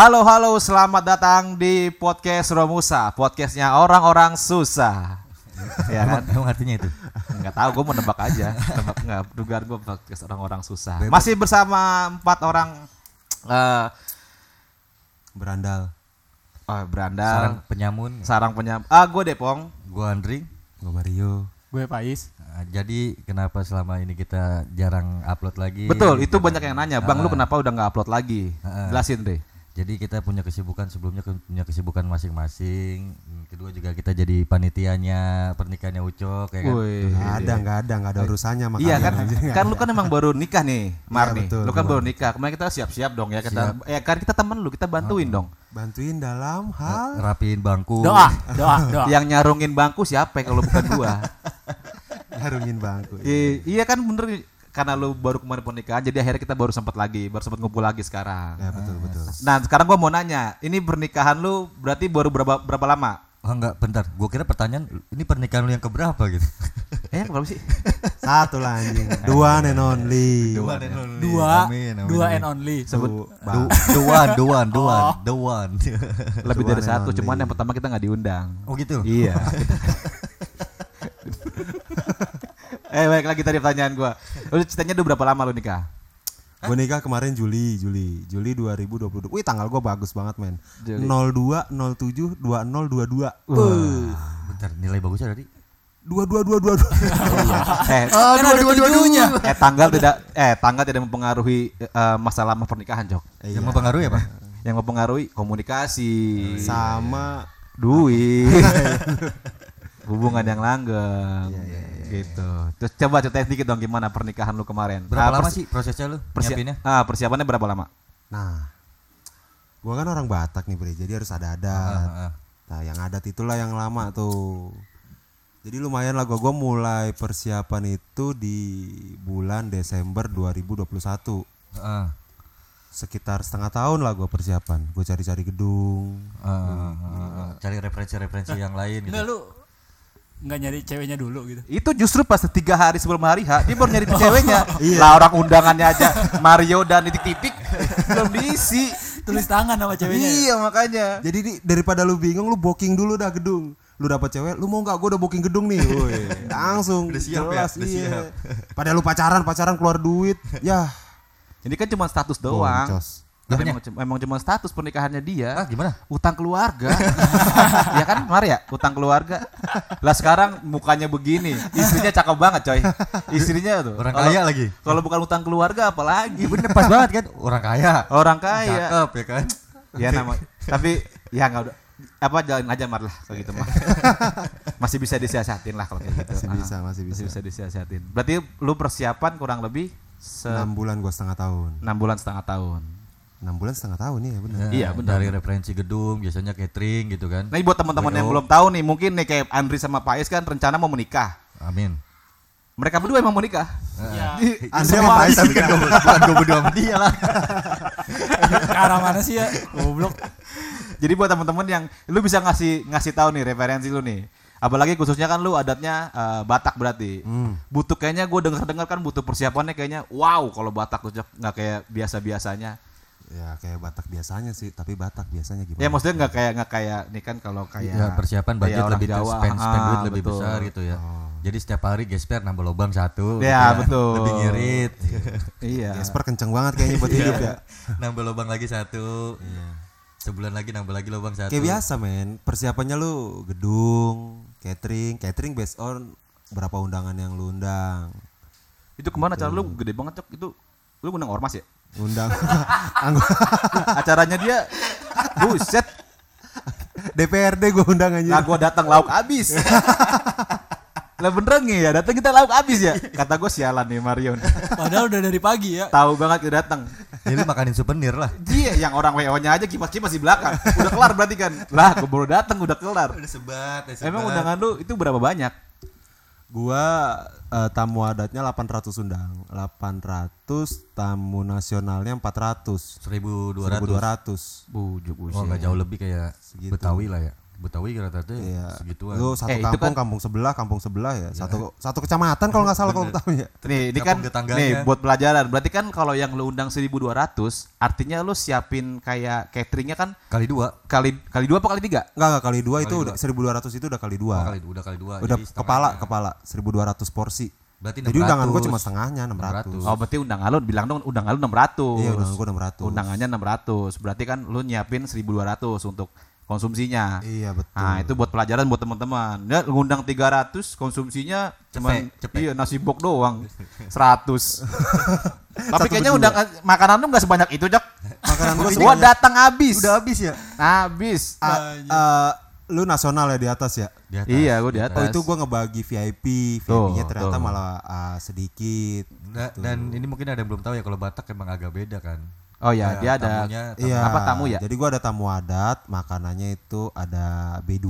Halo halo, selamat datang di podcast Romusa, podcastnya orang-orang susah. ya kan? Emang artinya itu? Nggak tahu, gue mau nebak aja. Nebak nggak, dugaan gue podcast orang-orang susah. Masih bersama empat orang eh Berandal. oh, Sarang berandal, penyamun. sarang penyam. Ah, gue Depong. Gua Andri. Gue Mario. Gue Pais. Nah, jadi kenapa selama ini kita jarang upload lagi? Betul, itu Gitu. banyak yang nanya, bang, lu Ah. kenapa udah nggak upload lagi? Ah. Jelasin deh. Jadi kita punya kesibukan sebelumnya punya kesibukan masing-masing. Hmm, Kedua juga kita jadi panitianya pernikahannya Ucok ya kan. Woi. Nggak ada, nggak ada, nggak ada urusannya sama Iya kan, kan lu kan emang baru nikah nih, Mar Iya, nih. betul, Lu kan betul. baru nikah. Kemarin kita siap-siap dong ya kita. Ya kan kita temen lu, kita bantuin dong. Bantuin dalam hal Rapiin bangku. Doa, doa, doa. Yang nyarungin bangku siapa kalau bukan gua? harungin bangku. I- iya kan bener karena lu baru kemarin pernikahan jadi akhirnya kita baru sempat lagi, baru sempat ngumpul lagi sekarang. Ya betul betul. Nah, sekarang gua mau nanya, ini pernikahan lu berarti baru berapa berapa lama? Oh enggak, bentar. Gua kira pertanyaan ini pernikahan lu yang keberapa gitu. Eh, berapa sih? Satu lah anjing. Dua and only. Dua, Amin, amin, dua amin. and only. Sebut The, one, the one, the one, the one. lebih Dua dari and satu, only. cuman yang pertama kita nggak diundang. oh gitu. Iya. eh, baik lagi tadi pertanyaan gua. Lu ceritanya udah berapa lama lu nikah? Gue nikah kemarin Juli, Juli, Juli 2022. Wih, tanggal gue bagus banget, men. Juli. 02 07 2022. Bentar, nilai bagusnya tadi. 2222. Eh, Kan ada tujuhnya. eh tanggal tidak eh tanggal tidak mempengaruhi eh, masa lama pernikahan, Jok. Yang mempengaruhi apa? Yang mempengaruhi komunikasi, Sama duit, hubungan yang langgeng, gitu. Terus coba ceritain sedikit dong gimana pernikahan lu kemarin. Berapa Ah, lama sih prosesnya lu persi- nyiapinnya? ah, persiapannya berapa lama? Nah, gua kan orang Batak nih, Bre. Jadi harus ada adat. Ah, ah. Nah, yang adat itulah yang lama tuh. Jadi lumayan lah gua, gua mulai persiapan itu di bulan Desember 2021. Ah, Sekitar setengah tahun lah gua persiapan. Gue cari-cari gedung. ah, ah, ah. cari referensi-referensi yang lain gitu. Enggak lu nggak nyari ceweknya dulu gitu. Itu justru pas tiga hari sebelum hari H, dia baru nyari ceweknya. Iya. Lah orang undangannya aja Mario dan titik-titik belum diisi. Tulis tangan sama ceweknya. Iya makanya. Jadi di- daripada lu bingung, lu booking dulu dah gedung. Lu dapat cewek, lu mau nggak? Gue udah booking gedung nih. Woi, langsung. Udah siap ya? jelas, Udah iya. siap. Padahal lu pacaran, pacaran keluar duit. Ya, Ini kan cuma status doang. boncos. Tapi emang, emang cuma status pernikahannya dia. Ah, gimana? Utang keluarga. ya kan, Mar ya? Utang keluarga. Lah sekarang mukanya begini, istrinya cakep banget, coy. Istrinya tuh. Orang kalau- kaya lagi. Kalau bukan utang keluarga apalagi? Bener pas banget kan orang kaya. Orang kaya. Cakep ya kan? Ya nama. Tapi ya nggak udah apa jalan aja Mar lah kalau gitu mah. masih bisa disiasatin lah kalau kayak gitu. Masih Ah, bisa, masih bisa. Masih bisa disiasatin. Berarti lu persiapan kurang lebih 6 bulan gua setengah tahun. enam bulan setengah tahun. 6 bulan setengah tahun nih ya benar. Iya, benar. Dari referensi gedung, biasanya catering gitu kan. Nah, ini buat teman-teman yang belum tahu nih, mungkin nih kayak Andri sama Pak Is kan rencana mau menikah. Amin. Mereka berdua emang mau nikah. Iya. Andri sama Faiz Tapi kan gue bukan gue berdua sama dia lah. Ke arah mana sih ya? Goblok. Jadi buat teman-teman yang lu bisa ngasih ngasih tahu nih referensi lu nih. Apalagi khususnya kan lu adatnya eh, Batak berarti. Hmm. Butuh kayaknya gue dengar-dengar kan butuh persiapannya kayaknya wow kalau Batak tuh nggak kayak biasa-biasanya. Ya kayak Batak biasanya sih, tapi Batak biasanya gimana? Ya maksudnya nggak kayak nggak kayak nih kan kalau kayak Ya persiapan budget lebih Jawa. spend spend Ah, duit lebih betul. besar gitu ya. Jadi setiap hari gesper nambah lubang satu. Ya, gitu betul. Lebih ngirit. Iya. Jasper kenceng banget kayaknya buat hidup ya. nambah lubang lagi satu. Sebulan lagi nambah lagi lubang satu. Kayak biasa men, persiapannya lu gedung, catering, catering based on berapa undangan yang lu undang. Itu ke mana acara lu gede banget Cok. Itu lu undang ormas ya? Undang Acaranya dia buset. DPRD gue undang aja. Lah gua datang lauk habis. Lah beneran nih ya, datang kita lauk habis ya. Kata gue sialan nih Marion. Padahal udah dari pagi ya. Tahu banget kita datang. Jadi makanin souvenir lah. Dia yang orang WO-nya aja kipas-kipas di belakang. Udah kelar berarti kan. Lah, gue baru datang udah kelar. Udah sebat, udah Emang undangan lu itu berapa banyak? Gua eh, tamu adatnya 800 undang. 800 tamu nasionalnya 400. 1200. 1200. Bujuk Oh, nggak jauh lebih kayak Segitu. Betawi lah ya. Betawi rata-rata Iya. segituan. Lu satu Eh, itu kampung, kan- kampung sebelah, kampung sebelah ya. Satu satu kecamatan kalau nggak salah kalau Betawi ya. Nih, ini kan nih buat pelajaran. Berarti kan kalau yang lu undang 1200, artinya lu siapin kayak cateringnya kan Kali dua. kali kali dua apa kali tiga? Enggak enggak kali dua itu udah 1200 itu udah kali dua. Oh, kali udah kali dua. udah jadi kepala setengahnya. kepala 1200 porsi. Berarti Jadi undangan gue 600. cuma setengahnya 600. Oh, berarti undangan lu bilang dong undangan lu 600. Iya, undangan gua 600. Undangannya 600. Berarti kan lu nyiapin 1200 untuk konsumsinya. Iya betul. Nah, itu buat pelajaran buat teman-teman. Ya, ngundang 300, konsumsinya cuma iya nasi bok doang. 100. Tapi kayaknya undang makanan lu nggak sebanyak itu, Jok. Makanan gua Gua datang habis. udah habis ya. habis. Eh, lu nasional ya di atas ya. Di atas. Iya, gua di atas. Oh itu gua ngebagi VIP, VIP-nya ternyata tuh. malah ah, sedikit. Da- dan ini mungkin ada yang belum tahu ya kalau Batak emang agak beda kan. Oh ya, dia ada tamunya, tamu- Iya. apa tamu ya? Jadi gua ada tamu adat, makanannya itu ada B2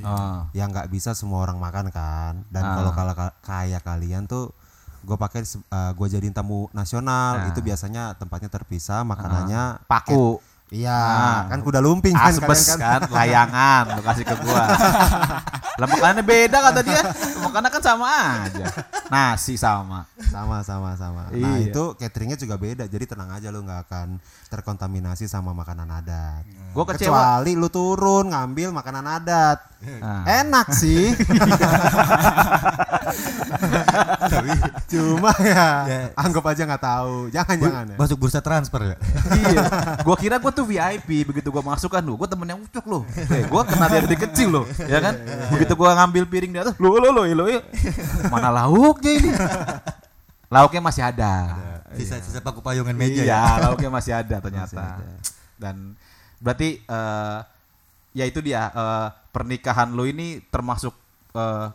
Oh. yang nggak bisa semua orang makan kan. Dan Ah. kalau kalau ka- kayak kalian tuh gue pakai eh, gua jadiin tamu nasional Ah. itu biasanya tempatnya terpisah makanannya Paku. iya Ah. kan kuda lumping kan Asbes kalian kan, layangan lu kasih ke gua. Lah makanannya beda kata dia. Makanan kan sama aja. Nasi sama. sama sama sama nah Iya. itu cateringnya juga beda jadi tenang aja lu nggak akan terkontaminasi sama makanan adat Gua kecewa. kecuali lu turun ngambil makanan adat Nah. enak sih cuma ya anggap aja nggak tahu jangan jangan ya Masuk bursa transfer ya. iya. Gua kira gua tuh VIP begitu gua masuk kan lu. Gua temennya ucok lu. Eh, gua kenal dia dari kecil loh, ya kan? Begitu gua ngambil piring di atas, lo lo lo lo. Mana lauknya ini? Lauknya masih ada. Sisa-sisa paku payungan meja iya, ya. lauknya masih ada ternyata. Dan berarti eh ya itu dia eh, pernikahan lo ini termasuk eh,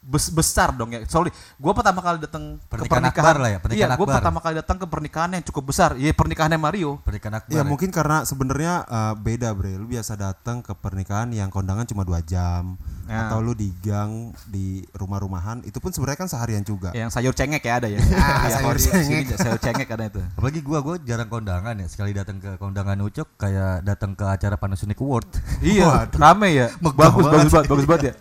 bes- besar dong ya. Sorry, gua pertama kali datang ke Pernikahan lah ya, pernikahan Iya, gua akbar. pertama kali datang ke pernikahan yang cukup besar. Iya, pernikahannya Mario. Pernikahan akbar. Ya mungkin karena sebenarnya eh, beda bre, lu biasa datang ke pernikahan yang kondangan cuma dua jam Ya. atau lu di gang di rumah-rumahan itu pun sebenarnya kan seharian juga. Yang sayur cengek ya ada ya. Ah, Iya, sayur cengek. sini sayur cengek ada itu. Apalagi gua gua jarang kondangan ya. Sekali datang ke kondangan Ucok kayak datang ke acara Panasonic Award. Iya, rame ya. Bagus, bagus banget, bagus banget ya.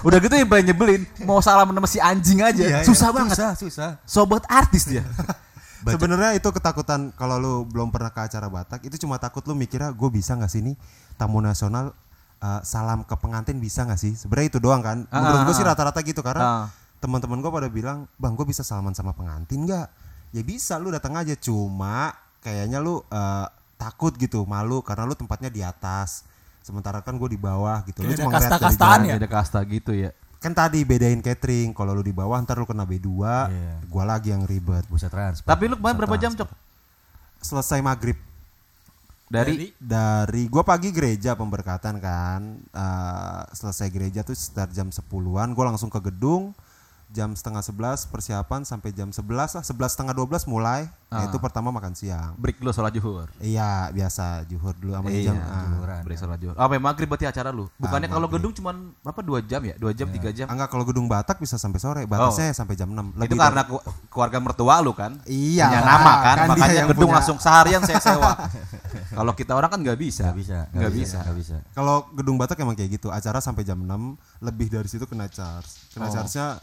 Udah gitu yang paling nyebelin, mau salam sama si anjing aja. susah banget. Susah, susah. Sobat artis dia. Sebenarnya itu ketakutan kalau lu belum pernah ke acara Batak itu cuma takut lu mikirnya gue bisa nggak sih nih tamu nasional eh, salam ke pengantin bisa nggak sih? Sebenarnya itu doang kan. Menurut gue sih rata-rata gitu karena Ah. teman-teman gue pada bilang bang gue bisa salaman sama pengantin nggak? Ya bisa lu datang aja cuma kayaknya lu eh, takut gitu malu karena lu tempatnya di atas. Sementara kan gue di bawah gitu. Lu Kayak ada cuma ngeliat dari kasta-kastaan jalan. ya? Ada kasta gitu ya. Kan tadi bedain catering. Kalau lu di bawah ntar lu kena B2, Iya. gua lagi yang ribet. Bursa transfer. Tapi lu kemarin berapa jam, Cok? Selesai maghrib Dari, dari gua pagi gereja pemberkatan kan Eh, selesai gereja tuh sekitar jam 10-an gua langsung ke gedung jam setengah 11 persiapan sampai jam 11 lah 11 setengah 12 mulai Nah, itu pertama makan siang break dulu sholat zuhur. iya biasa juhur dulu sama Iya, jam ah. break sholat zuhur. Apa maghrib berarti acara lu? Bukannya kalau gedung cuman berapa dua jam ya? Dua jam, tiga jam. Ah, enggak kalau gedung Batak bisa sampai sore batasnya sampai jam 6 Itu karena keluarga mertua lu kan? Iya, Punya nama kan, kan makanya yang gedung punya. langsung seharian saya sewa. kalau kita orang kan nggak bisa. Nggak bisa, Nggak bisa. nggak bisa. Kalau gedung Batak emang kayak gitu, acara sampai jam 6, lebih dari situ kena charge. Kena Oh. charge-nya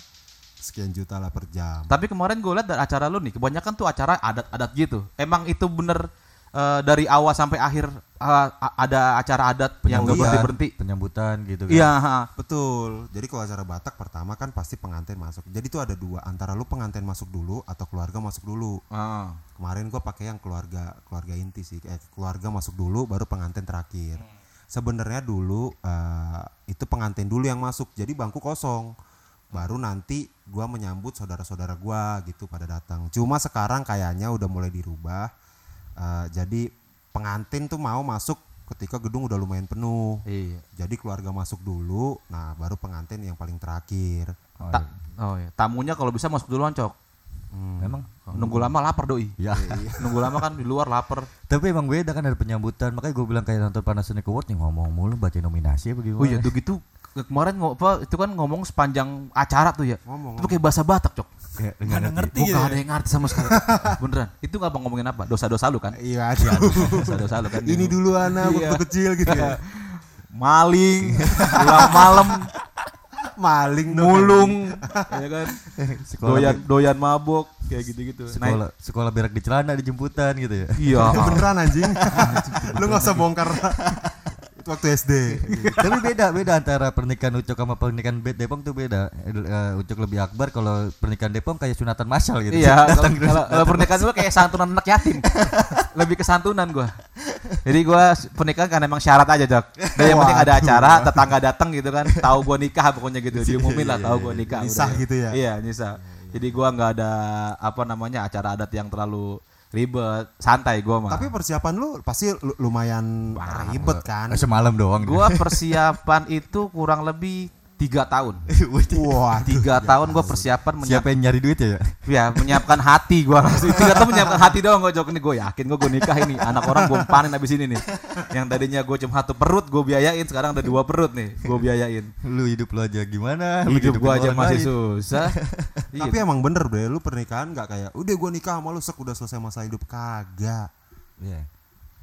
sekian juta lah per jam. Tapi kemarin gue lihat dari acara lu nih, kebanyakan tuh acara adat-adat gitu. Emang itu bener eh, dari awal sampai akhir a- ada acara adat yang iya. berhenti berhenti. Penyambutan gitu kan. Iya. Betul. Jadi kalau acara Batak pertama kan pasti pengantin masuk. Jadi itu ada dua, antara lu pengantin masuk dulu atau keluarga masuk dulu. Ah. Kemarin gua pakai yang keluarga keluarga inti sih. Eh, keluarga masuk dulu baru pengantin terakhir. Sebenarnya dulu eh, itu pengantin dulu yang masuk. Jadi bangku kosong. Baru nanti gua menyambut saudara-saudara gua gitu pada datang. Cuma sekarang kayaknya udah mulai dirubah. Eh, jadi pengantin tuh mau masuk ketika gedung udah lumayan penuh. Iya. Jadi keluarga masuk dulu, nah baru pengantin yang paling terakhir. Ta- oh iya. Tamunya kalau bisa masuk duluan, Cok. Hmm. Memang. Nunggu lama lapar doi. Ya. Nunggu lama kan di luar lapar. Tapi emang beda kan ada penyambutan. Makanya gue bilang kayak nonton Panasonic Award nih ngomong mulu baca nominasi apa gimana. Oh iya, tuh gitu kemarin apa itu kan ngomong sepanjang acara tuh ya. Ngomong, Itu kayak bahasa Batak, Cok. Kayak Nggak ada ngerti nggak ya. ada yang ngerti sama sekali. Beneran. Itu ngapa ngomongin apa? Dosa-dosa lu kan? Iya, ada. Dosa-dosa lu kan. Ini dulu anak Iya. waktu kecil gitu ya. maling, pulang malam, Maling dong. mulung, ya kan, Sekolah doyan doyan mabok, kayak gitu-gitu. Sekolah sekolah berak di celana di jemputan gitu ya. iya. Beneran anjing. Lu nggak usah bongkar. Itu waktu SD. Tapi beda beda antara pernikahan Ucok sama pernikahan Bet Depong tuh beda. Eh, Ucok lebih akbar kalau pernikahan Depong kayak sunatan massal gitu. Iya, Datang kalau kalau- kalau pernikahan gue kayak santunan anak yatim. Lebih ke santunan gua. Jadi gua pernikahan kan emang syarat aja, Jok. Dan yang penting ada acara, tetangga datang gitu kan, tahu gua nikah pokoknya gitu. Diumumin lah tahu gua nikah. Nyisah udah. gitu ya? Iya, nyisa. Jadi gua nggak ada apa namanya acara adat yang terlalu ribet, santai gua mah. Tapi persiapan lu pasti lu- lumayan ribet kan. Eh, semalam doang. gua persiapan itu kurang lebih tiga tahun. Wah, Tiga tahun gua persiapan menyiapkan Siapa yang nyari duit ya? Ya menyiapkan hati langsung itu kata menyiapkan hati doang gue ini gue yakin gue gue nikah ini anak orang gue panen abis ini nih yang tadinya gue cuma satu perut gue biayain sekarang ada dua perut nih gue biayain Lu hidup lu aja gimana? Lu hidup gue aja masih lain. susah Iya. Tapi emang bener bre, lu pernikahan gak kayak udah gua nikah sama lu sek udah selesai masa hidup kagak. Iya.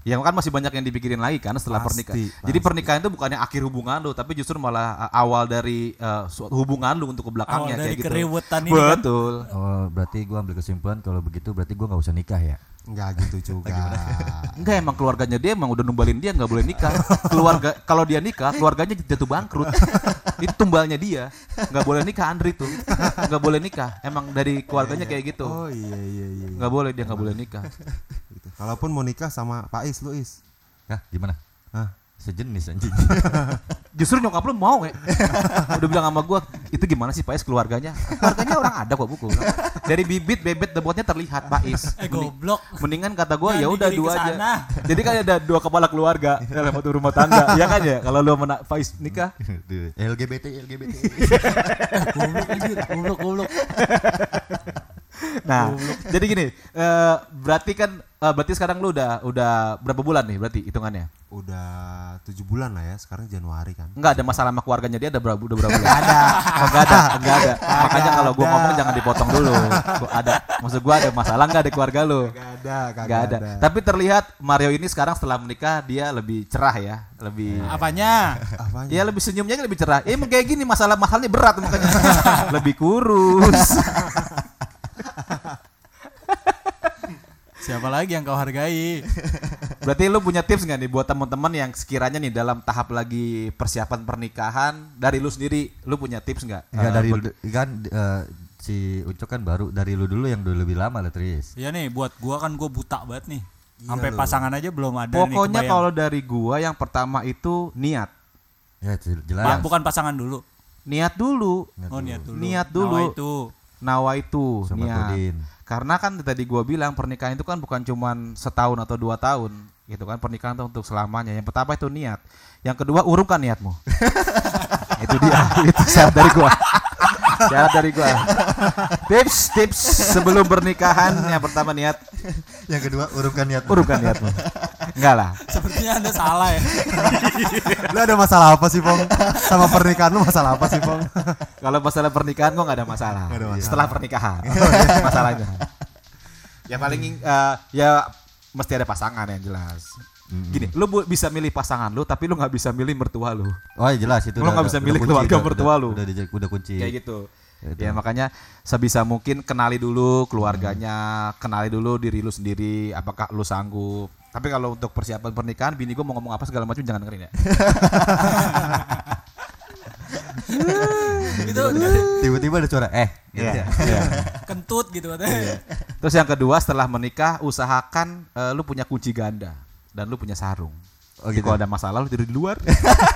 Yang kan masih banyak yang dipikirin lagi kan setelah Pasti, pernikahan pasti. jadi pernikahan itu bukannya akhir hubungan lu tapi justru malah uh, awal dari uh, suatu hubungan lu untuk ke belakangnya Awal dari kayak gitu keributan ini kan. betul Oh, berarti gua ambil kesimpulan kalau begitu berarti gua nggak usah nikah ya. Enggak gitu juga. Enggak emang keluarganya dia emang udah numbalin dia nggak boleh nikah. Keluarga kalau dia nikah keluarganya jatuh bangkrut. Itu tumbalnya dia. nggak boleh nikah Andri tuh. nggak boleh nikah. Emang dari keluarganya kayak gitu. Oh iya iya iya. iya. nggak boleh dia nggak boleh nikah. Kalaupun mau nikah sama Pak Is lu Is. Hah, gimana? Hah? Sejenis anjing. Justru nyokap lu mau ya. Udah bilang sama gua, itu gimana sih Pak Is keluarganya? Keluarganya orang ada kok buku. Dari bibit bebet debotnya terlihat Pak Is. Eh goblok. Mendingan kata gua ya udah dua aja. Jadi kan ada dua kepala keluarga dalam satu rumah tangga. ya kan ya? Kalau lu sama nak Faiz nikah LGBT LGBT. Goblok anjir, goblok goblok. Nah, jadi gini, eh, berarti kan eh, berarti sekarang lu udah udah berapa bulan nih berarti hitungannya? Udah tujuh bulan lah ya, sekarang Januari kan. Enggak ada masalah sama keluarganya dia ada berapa udah berapa bulan? ada. enggak ada, enggak ada. Makanya kalau gua ngomong jangan dipotong dulu. Gua ada. Maksud gua ada masalah enggak ada keluarga lu? Gak ada, Enggak ada. Tapi terlihat Mario ini sekarang setelah menikah dia lebih cerah ya, lebih Apanya? Apanya? Ya lebih senyumnya lebih cerah. Ya emang kayak gini masalah masalahnya berat makanya. lebih kurus. Siapa lagi yang kau hargai? Berarti lu punya tips nggak nih buat teman-teman yang sekiranya nih dalam tahap lagi persiapan pernikahan dari lu sendiri, lu punya tips nggak? Enggak Eh, dari kan eh, si Ucok kan baru dari lu dulu yang dulu lebih lama lah Tris. Iya nih, buat gua kan gua buta banget nih. Iya Sampai loh. pasangan aja belum ada nih. Pokoknya kalau dari gua yang pertama itu niat. Ya jelas. bukan pasangan dulu. Niat dulu. Oh niat dulu. Niat dulu. Nawa itu. Nawa itu Sama niat. Karena kan tadi gua bilang pernikahan itu kan bukan cuman setahun atau dua tahun gitu kan pernikahan itu untuk selamanya. Yang pertama itu niat. Yang kedua urungkan niatmu. itu dia. itu syarat dari gua. Syarat dari gua. Tips tips sebelum pernikahan yang pertama niat Yang kedua urungkan niat. urungkan niatmu. Enggak lah. Sepertinya anda salah ya. Lu ada masalah apa sih, Pong? Sama pernikahan lu masalah apa sih, Pong? Kalau masalah pernikahan gua nggak ada masalah. Ada masalah. Setelah pernikahan masalahnya. Ya paling eh, ya mesti ada pasangan yang jelas. Gini, lu bu- bisa milih pasangan lu tapi lu nggak bisa milih mertua lu. Oh ya jelas itu. Lu nggak bisa milih keluarga mertua lu. Udah, udah, udah kunci. Kayak gitu. Ya. Ya makanya sebisa mungkin kenali dulu keluarganya, kenali dulu diri lu sendiri, apakah lu sanggup. Tapi kalau untuk persiapan pernikahan, bini gua mau ngomong apa segala macam jangan dengerin ya. itu Tiba-tiba ada suara eh. gitu Iya. ya. kentut gitu katanya. Terus yang kedua setelah menikah usahakan eh, lu punya kunci ganda dan lu punya sarung. Oh, gitu. kalau ada masalah lu tidur di luar.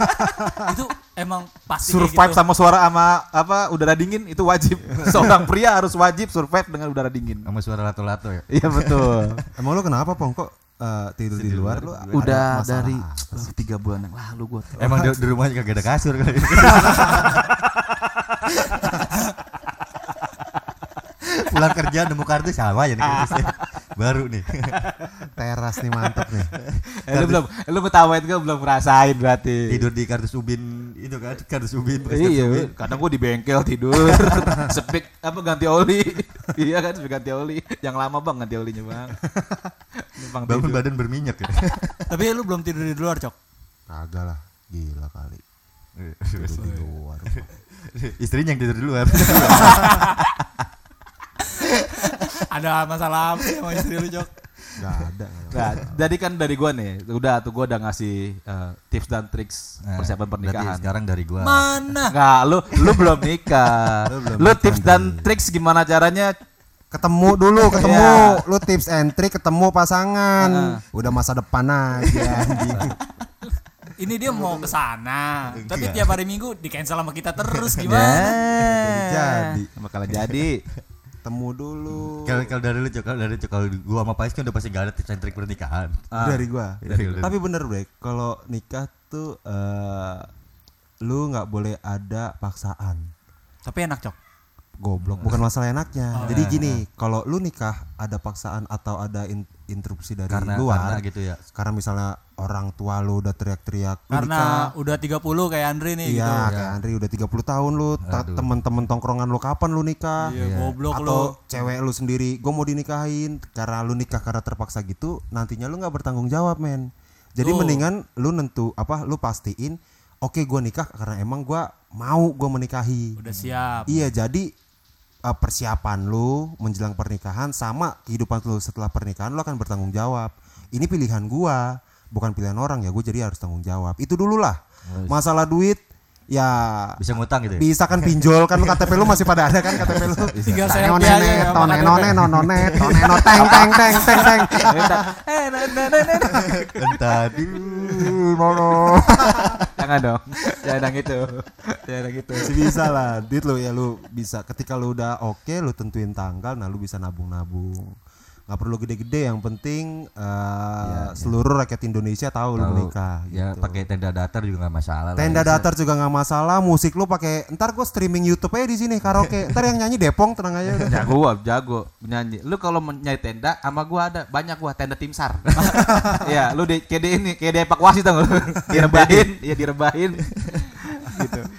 itu emang pasti kayak survive gitu. sama suara sama apa udara dingin itu wajib. Seorang pria harus wajib survive dengan udara dingin. Sama suara lato-lato ya. Iya betul. Emang lu kenapa, Pong? Kok eh, tidur di luar lu? ada Udah masalah dari apa? tiga bulan yang lalu gue. Emang di, di rumahnya kagak ada kasur kali. Pulang kerja nemu kartu sama ya nih kartusnya. Baru nih. teras nih mantep nih. Eh, lu belum, lu ketawain gue belum ngerasain berarti. Tidur di kardus ubin itu kan, kardus ubin. Iya, ubin. kadang gue di bengkel tidur, sepik apa ganti oli, iya kan sepik ganti oli, yang lama bang ganti olinya bang. Numpang Bangun tidur. badan berminyak ya. Tapi lu belum tidur di luar, Cok. Kagak lah. Gila kali. Tidur di luar. Istrinya yang tidur di luar. Ada masalah apa sih sama istri lu, Jok? Gak ada. Nah, jadi kan dari gua nih, udah tuh gua udah ngasih eh, tips dan triks Nah, persiapan berarti pernikahan. sekarang dari gua. Mana? Enggak, lu lu belum nikah. Lu belum lu nikah, tips dan triks gimana caranya? Ketemu dulu, ketemu. Iya. Lu tips and trick ketemu pasangan. Udah masa depan aja. Ini dia mau ke sana, tapi tiap hari Minggu di cancel sama kita terus gimana? Jadi. Bakalan jadi. Ketemu dulu. Kalau kalau dari lu Cok, kalau dari Cok, kalau gua sama Pais kan udah pasti gak ada tips and trick pernikahan. Ah. Dari gua. Dari. Tapi bener Brek, kalau nikah tuh eh lu nggak boleh ada paksaan. Tapi enak, Cok. Goblok, bukan masalah enaknya. Jadi gini, kalau lu nikah ada paksaan atau ada in- interupsi dari Karena luar, karena gitu ya. karena misalnya orang tua lu udah teriak-teriak, lu Karena nikah. udah 30 kayak Andre nih Iya, gitu. kayak Andri udah 30 tahun lu, temen-temen tongkrongan lu kapan lu nikah? Iya, goblok lu. Atau cewek lu sendiri, gue mau dinikahin karena lu nikah karena terpaksa gitu, nantinya lu nggak bertanggung jawab men. Jadi Tuh. mendingan lu nentu apa, lu pastiin, oke gua nikah karena emang gua mau gua menikahi. Udah siap. Iya, jadi uh, persiapan lu menjelang pernikahan sama kehidupan lu setelah pernikahan lu akan bertanggung jawab. Ini pilihan gua, bukan pilihan orang ya. Gue jadi harus tanggung jawab. Itu dulu lah. Masalah duit ya Bisa ngutang gitu ya? bisa kan pinjol kan lu KTP lu masih pada ada kan KTP lu. Tinggal aja none, none, KTP. nonone, tone no, teng teng teng teng teng. Eh, nah, nah, Jangan dong. Jangan yang itu. Jangan yang itu. Masih bisa lah, duit lu ya lu bisa ketika lu udah oke lu tentuin tanggal, nah lu bisa nabung-nabung. Nggak perlu gede-gede, yang penting eh, seluruh rakyat Indonesia tahu lu menikah. Ya gitu. pakai tenda datar juga nggak masalah lah. Tenda datar juga nggak masalah, musik lu pakai ntar gua streaming YouTube aja di sini karaoke. Ntar yang nyanyi Depong tenang aja. Jago gua, jago nyanyi. Lu kalau nyari tenda sama gua ada banyak gua tenda tim SAR. Iya, lu di kayak di ini, kayak di evakuasi tau gak lu? Direbahin, iya direbahin.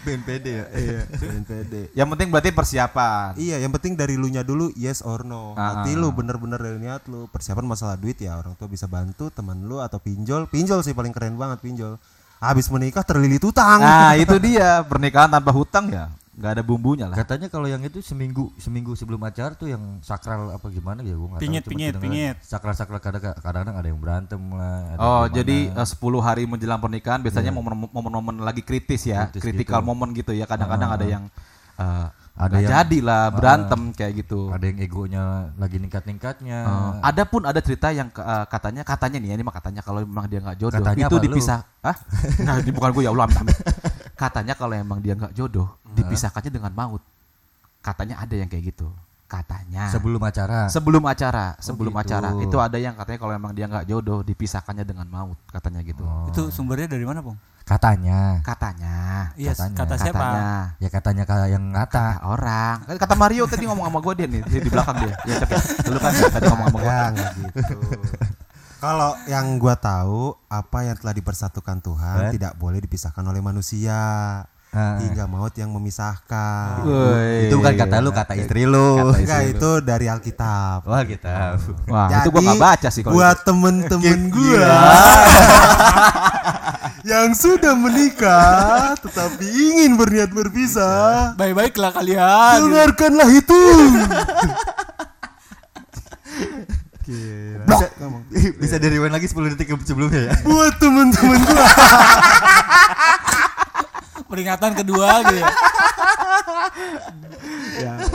BNPD ya. Iya, BNPD. Yang penting berarti persiapan. Iya, yang penting dari lu nya dulu yes or no. Ah. Nanti lu bener-bener dari niat lu. Persiapan masalah duit ya orang tua bisa bantu teman lu atau pinjol. Pinjol sih paling keren banget pinjol. Habis menikah terlilit utang. Nah, itu dia pernikahan tanpa hutang ya nggak ada bumbunya lah. Katanya kalau yang itu seminggu seminggu sebelum acara tuh yang sakral apa gimana ya gua nggak tahu. Pingit, pingit, pingit. Sakral-sakral kadang- kadang-kadang ada yang berantem lah. ada Oh, gimana. jadi eh, 10 hari menjelang pernikahan biasanya momen- momen-momen lagi kritis ya, Kritis critical gitu. moment gitu ya. Kadang-kadang ada yang eh, Ada yang- jadi lah berantem kayak gitu. ada yang egonya lagi ningkat-ningkatnya. Eh, ada pun ada cerita yang eh, katanya katanya nih ya, ini mah katanya kalau memang dia nggak jodoh Katanya itu lu? dipisah. Hah? Nah, ini bukan gue ya Allah. Katanya kalau emang dia nggak jodoh dipisahkannya dengan maut. Katanya ada yang kayak gitu. Katanya. Sebelum acara. sebelum acara, sebelum gitu. acara itu ada yang katanya kalau emang dia nggak jodoh dipisahkannya dengan maut katanya gitu. Itu sumbernya dari mana, Bang? Katanya. Katanya. Iya, Katanya. kata siapa? Katanya. Ya katanya kayak yang ngata. Kata orang. Kata Mario tadi ngomong sama gue dia nih di belakang dia. Ya Cok, ya. Lu kan tadi ngomong sama gue. Ya gitu. Kalau yang gua tahu apa yang telah dipersatukan Tuhan Eh? tidak boleh dipisahkan oleh manusia. Ah. Hingga maut yang memisahkan. Woi. Itu bukan kata lu, kata istri lu. Kata Enggak itu dari Alkitab. Wah, kita. Wah, itu gua nggak baca sih kalau buat temen-temen gua yang sudah menikah tetapi ingin berniat berpisah, Baik-baiklah kalian. dengarkanlah itu. Bisa, ngomong. Bisa dari lagi 10 detik sebelumnya ya. buat temen-temen gua Peringatan kedua gitu ya.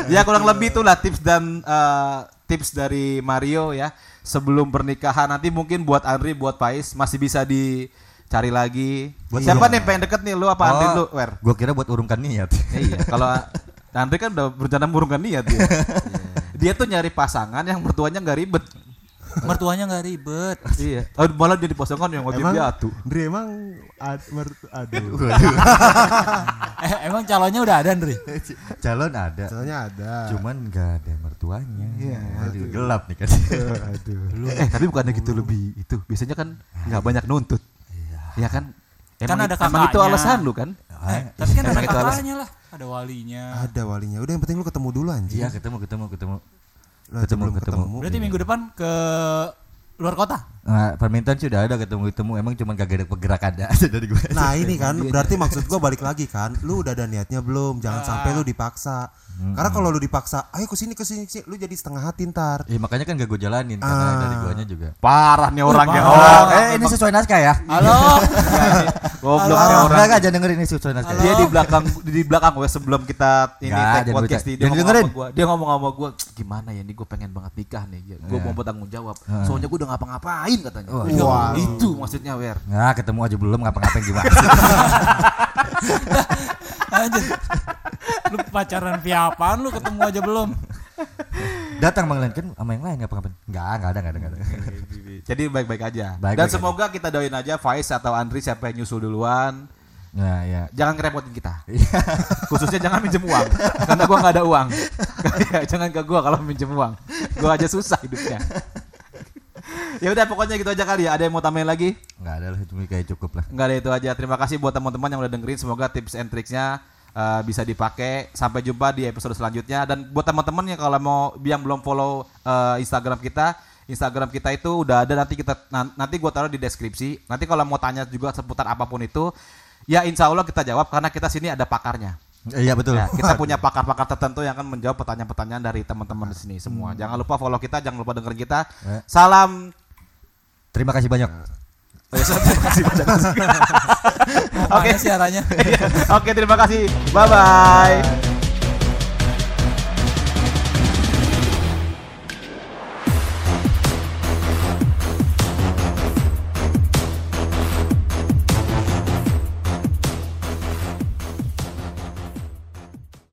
Ya kurang lebih itulah tips dan eh, tips dari Mario ya sebelum pernikahan nanti mungkin buat Andri buat Pais masih bisa dicari lagi. Siapa nih pengen deket nih lu apa Andri lu? Wer? Gua kira buat urungkan niat. Ya iya, kalau Andri kan udah berencana mengurungkan niat dia. dia tuh nyari pasangan yang mertuanya nggak ribet. Mertuanya nggak ribet. iya. Oh, malah jadi pasangan yang wajib emang diatu. Dri emang ad, mertu, aduh Eh, emang calonnya udah ada, Andri? Calon ada. soalnya ada Cuman nggak ada mertuanya. Iya, Aduh, gelap nih kan. aduh Eh, tapi bukannya gitu lebih itu. Biasanya kan nggak banyak nuntut. Iya kan? Kan ada emang itu kakaknya. alasan lu kan? Eh, tapi kan ada Emang kakaknya lah. Ada walinya. ada walinya udah yang penting lu ketemu dulu anjing Iya, ketemu ketemu ketemu. Lu aja ketemu, belum ketemu. ketemu Berarti minggu depan ke luar kota? Nah, permintaan sih udah ada ketemu-ketemu emang cuman kagak ada pergerakan ada aja dari gue. Nah ini kan berarti maksud gua balik lagi kan, lu udah ada niatnya belum? Jangan sampai lu dipaksa. Karena kalau lu dipaksa, ayo ke sini ke sini ke sini, lu jadi setengah hati ntar. Iya makanya kan gak gue jalanin karena Ah. dari guanya juga. Parah nih orangnya. Oh, Oh, eh ini sesuai naskah ya? Halo. goblok Oh, nih orang. enggak enggak jangan dengerin ini sesuai naskah. Dia di belakang di belakang gue sebelum kita ini take podcast dia dengerin. sama gua. Dia ngomong sama gue gimana ya ini gue pengen banget nikah nih. Gue mau bertanggung jawab. Soalnya gue udah ngapa-ngapain katanya. Wah. Itu maksudnya Wer. Nah, ketemu aja belum ngapa-ngapain gimana? Anjir. Lu pacaran via apaan lu ketemu aja belum? Datang Bang Len kan sama yang lain ngapa-ngapain? Enggak, enggak ada, enggak ada, enggak ada. Jadi baik-baik aja. Baik-baik Dan aja. semoga kita doain aja Faiz atau Andri siapa yang nyusul duluan. Nah, ya. Jangan ngerepotin kita. Khususnya jangan minjem uang. Karena gua nggak ada uang. Ya, jangan ke gua kalau minjem uang. Gua aja susah hidupnya. Ya udah pokoknya gitu aja kali ya. Ada yang mau tambahin lagi? Enggak ada lah, cuma kayak cukup lah. Enggak ada itu aja. Terima kasih buat teman-teman yang udah dengerin. Semoga tips and tricksnya uh, bisa dipakai. Sampai jumpa di episode selanjutnya. Dan buat teman-teman yang kalau mau yang belum follow uh, Instagram kita, Instagram kita itu udah ada nanti kita nan- nanti gua taruh di deskripsi. Nanti kalau mau tanya juga seputar apa pun itu, ya insya Allah kita jawab karena kita sini ada pakarnya. Iya betul. Ya, kita punya pakar-pakar tertentu yang akan menjawab pertanyaan-pertanyaan dari teman-teman di sini semua. Jangan lupa follow kita, jangan lupa dengerin kita. Eh. Salam. Terima kasih banyak. Oh, ya, terima kasih banyak. Oke. Sih arahnya? Oke, terima kasih. Bye bye.